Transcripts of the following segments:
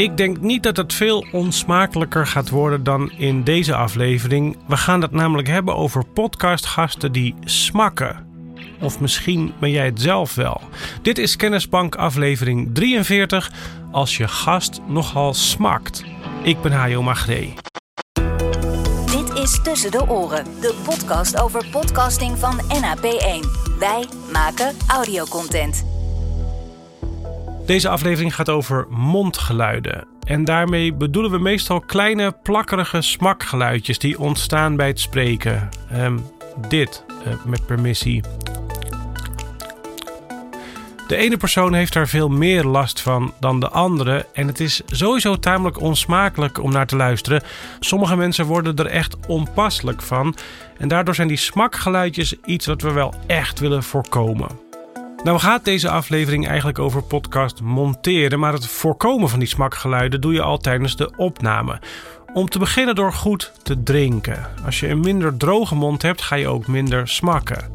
Ik denk niet dat het veel onsmakelijker gaat worden dan in deze aflevering. We gaan het namelijk hebben over podcastgasten die smakken. Of misschien ben jij het zelf wel. Dit is Kennisbank aflevering 43 als je gast nogal smakt. Ik ben Hajo Magree. Dit is Tussen de Oren, de podcast over podcasting van NAP1. Wij maken audiocontent. Deze aflevering gaat over mondgeluiden. En daarmee bedoelen we meestal kleine, plakkerige smakgeluidjes die ontstaan bij het spreken. Ehm, dit, eh, met permissie. De ene persoon heeft daar veel meer last van dan de andere. En het is sowieso tamelijk onsmakelijk om naar te luisteren. Sommige mensen worden er echt onpasselijk van. En daardoor zijn die smakgeluidjes iets wat we wel echt willen voorkomen. Nou gaat deze aflevering eigenlijk over podcast monteren, maar het voorkomen van die smakgeluiden doe je al tijdens de opname. Om te beginnen door goed te drinken. Als je een minder droge mond hebt, ga je ook minder smakken.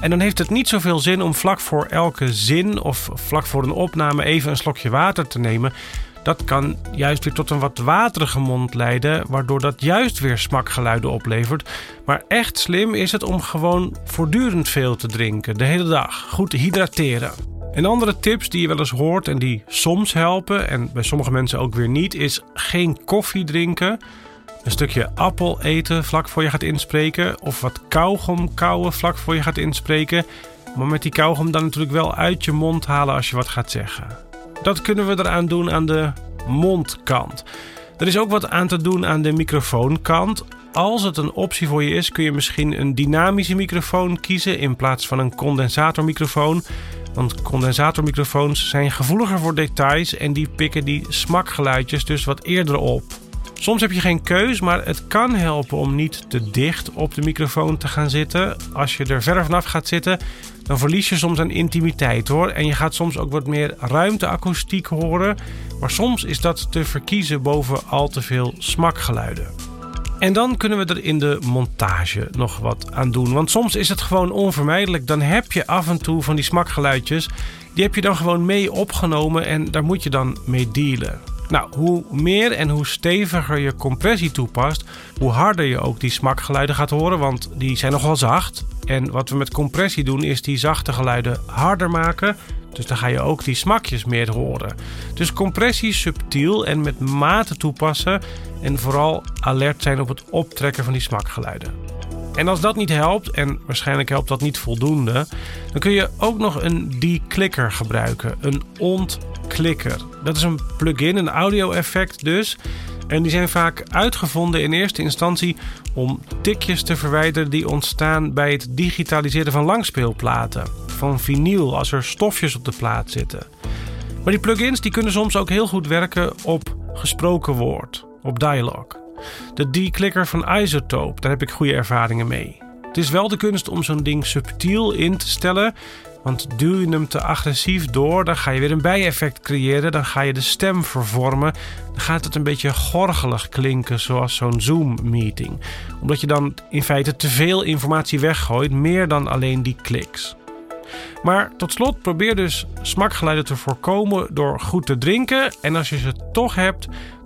En dan heeft het niet zoveel zin om vlak voor elke zin of vlak voor een opname even een slokje water te nemen. Dat kan juist weer tot een wat waterige mond leiden, waardoor dat juist weer smakgeluiden oplevert. Maar echt slim is het om gewoon voortdurend veel te drinken, de hele dag. Goed te hydrateren. En andere tips die je wel eens hoort en die soms helpen, en bij sommige mensen ook weer niet, is geen koffie drinken. Een stukje appel eten vlak voor je gaat inspreken. Of wat kauwgom kauwen vlak voor je gaat inspreken. Maar met die kauwgom dan natuurlijk wel uit je mond halen als je wat gaat zeggen. Dat kunnen we eraan doen aan de mondkant. Er is ook wat aan te doen aan de microfoonkant. Als het een optie voor je is, kun je misschien een dynamische microfoon kiezen in plaats van een condensatormicrofoon. Want condensatormicrofoons zijn gevoeliger voor details en die pikken die smakgeluidjes dus wat eerder op. Soms heb je geen keus, maar het kan helpen om niet te dicht op de microfoon te gaan zitten. Als je er verder vanaf gaat zitten, dan verlies je soms aan intimiteit hoor. En je gaat soms ook wat meer ruimteakoestiek horen. Maar soms is dat te verkiezen boven al te veel smakgeluiden. En dan kunnen we er in de montage nog wat aan doen. Want soms is het gewoon onvermijdelijk. Dan heb je af en toe van die smakgeluidjes. Die heb je dan gewoon mee opgenomen en daar moet je dan mee dealen. Nou, hoe meer en hoe steviger je compressie toepast, hoe harder je ook die smakgeluiden gaat horen, want die zijn nogal zacht. En wat we met compressie doen, is die zachte geluiden harder maken. Dus dan ga je ook die smakjes meer horen. Dus compressie subtiel en met mate toepassen. En vooral alert zijn op het optrekken van die smakgeluiden. En als dat niet helpt, en waarschijnlijk helpt dat niet voldoende, dan kun je ook nog een declicker gebruiken. Een ontklikker. Dat is een plugin, een audio-effect dus. En die zijn vaak uitgevonden in eerste instantie om tikjes te verwijderen die ontstaan bij het digitaliseren van langspeelplaten. Van vinyl als er stofjes op de plaat zitten. Maar die plugins die kunnen soms ook heel goed werken op gesproken woord, op dialoog. De declicker van Isotope, daar heb ik goede ervaringen mee. Het is wel de kunst om zo'n ding subtiel in te stellen. Want duw je hem te agressief door, dan ga je weer een bijeffect creëren. Dan ga je de stem vervormen. Dan gaat het een beetje gorgelig klinken, zoals zo'n Zoom-meeting. Omdat je dan in feite te veel informatie weggooit, meer dan alleen die kliks. Maar tot slot probeer dus smakgeluiden te voorkomen door goed te drinken. En als je ze toch hebt,